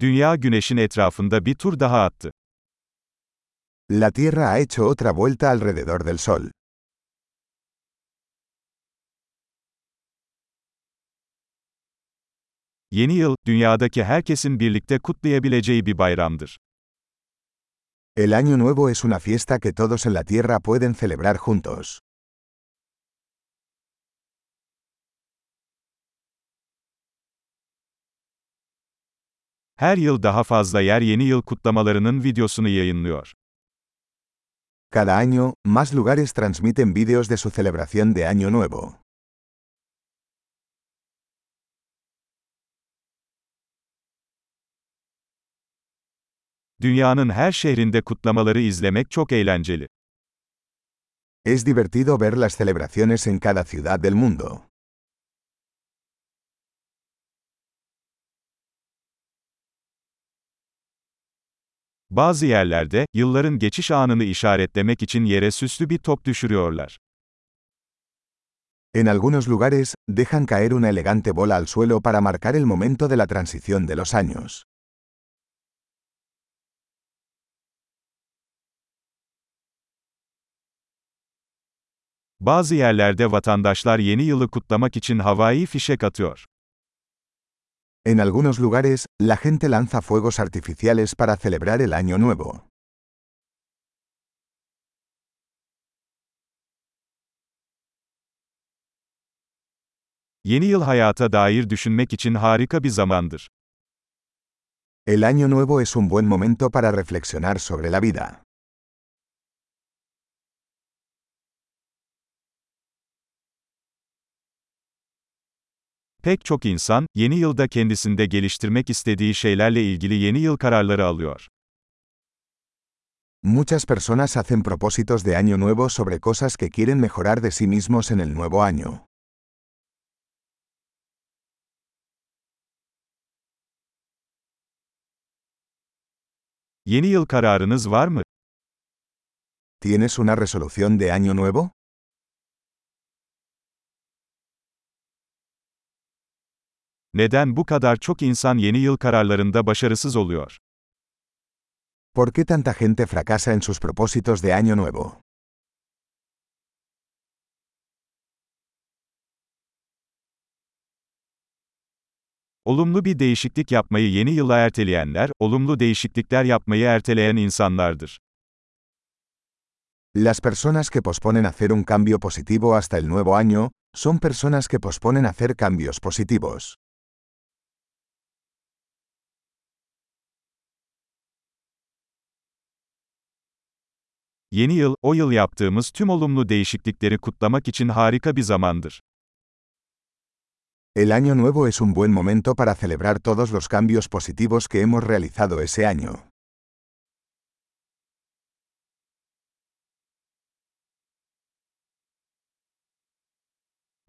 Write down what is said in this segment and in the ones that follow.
Dünya güneşin etrafında bir tur daha attı. La Tierra ha hecho otra vuelta alrededor del Sol. Yeni yıl, dünyadaki herkesin birlikte kutlayabileceği bir bayramdır. El Año Nuevo es una fiesta que todos en la Tierra pueden celebrar juntos. Her yıl daha fazla yer yeni yıl kutlamalarının videosunu yayınlıyor. Cada año, más lugares transmiten vídeos de su celebración de Año Nuevo. Dünyanın her şehrinde kutlamaları izlemek çok eğlenceli. Es divertido ver las celebraciones en cada ciudad del mundo. Bazı yerlerde, yılların geçiş anını işaretlemek için yere süslü bir top düşürüyorlar. En algunos lugares, dejan caer una elegante bola al suelo para marcar el momento de la transición de los años. Bazı yerlerde vatandaşlar yeni yılı kutlamak için havai fişek atıyor. En algunos lugares, la gente lanza fuegos artificiales para celebrar el Año Nuevo. Yeni yıl hayata dair düşünmek için harika bir zamandır. El Año Nuevo es un buen momento para reflexionar sobre la vida. Pek çok insan, yeni yılda kendisinde geliştirmek istediği şeylerle ilgili yeni yıl kararları alıyor. Muchas personas hacen propósitos de Año Nuevo sobre cosas que quieren mejorar de sí mismos en el nuevo año. Yeni yıl kararınız var mı? ¿Tienes una resolución de Año Nuevo? Neden bu kadar çok insan yeni yıl kararlarında başarısız oluyor? ¿Por qué tanta gente fracasa en sus propósitos de Año Nuevo? Olumlu bir değişiklik yapmayı yeni yıla erteleyenler, olumlu değişiklikler yapmayı erteleyen insanlardır. Las personas que posponen hacer un cambio positivo hasta el nuevo año, son personas que posponen hacer cambios positivos. Yeni yıl, o yıl yaptığımız tüm olumlu değişiklikleri kutlamak için harika bir zamandır. El Año Nuevo es un buen momento para celebrar todos los cambios positivos que hemos realizado ese año.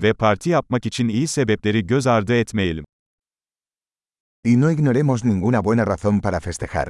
Ve parti yapmak için iyi sebepleri göz ardı etmeyelim. Y no ignoremos ninguna buena razón para festejar.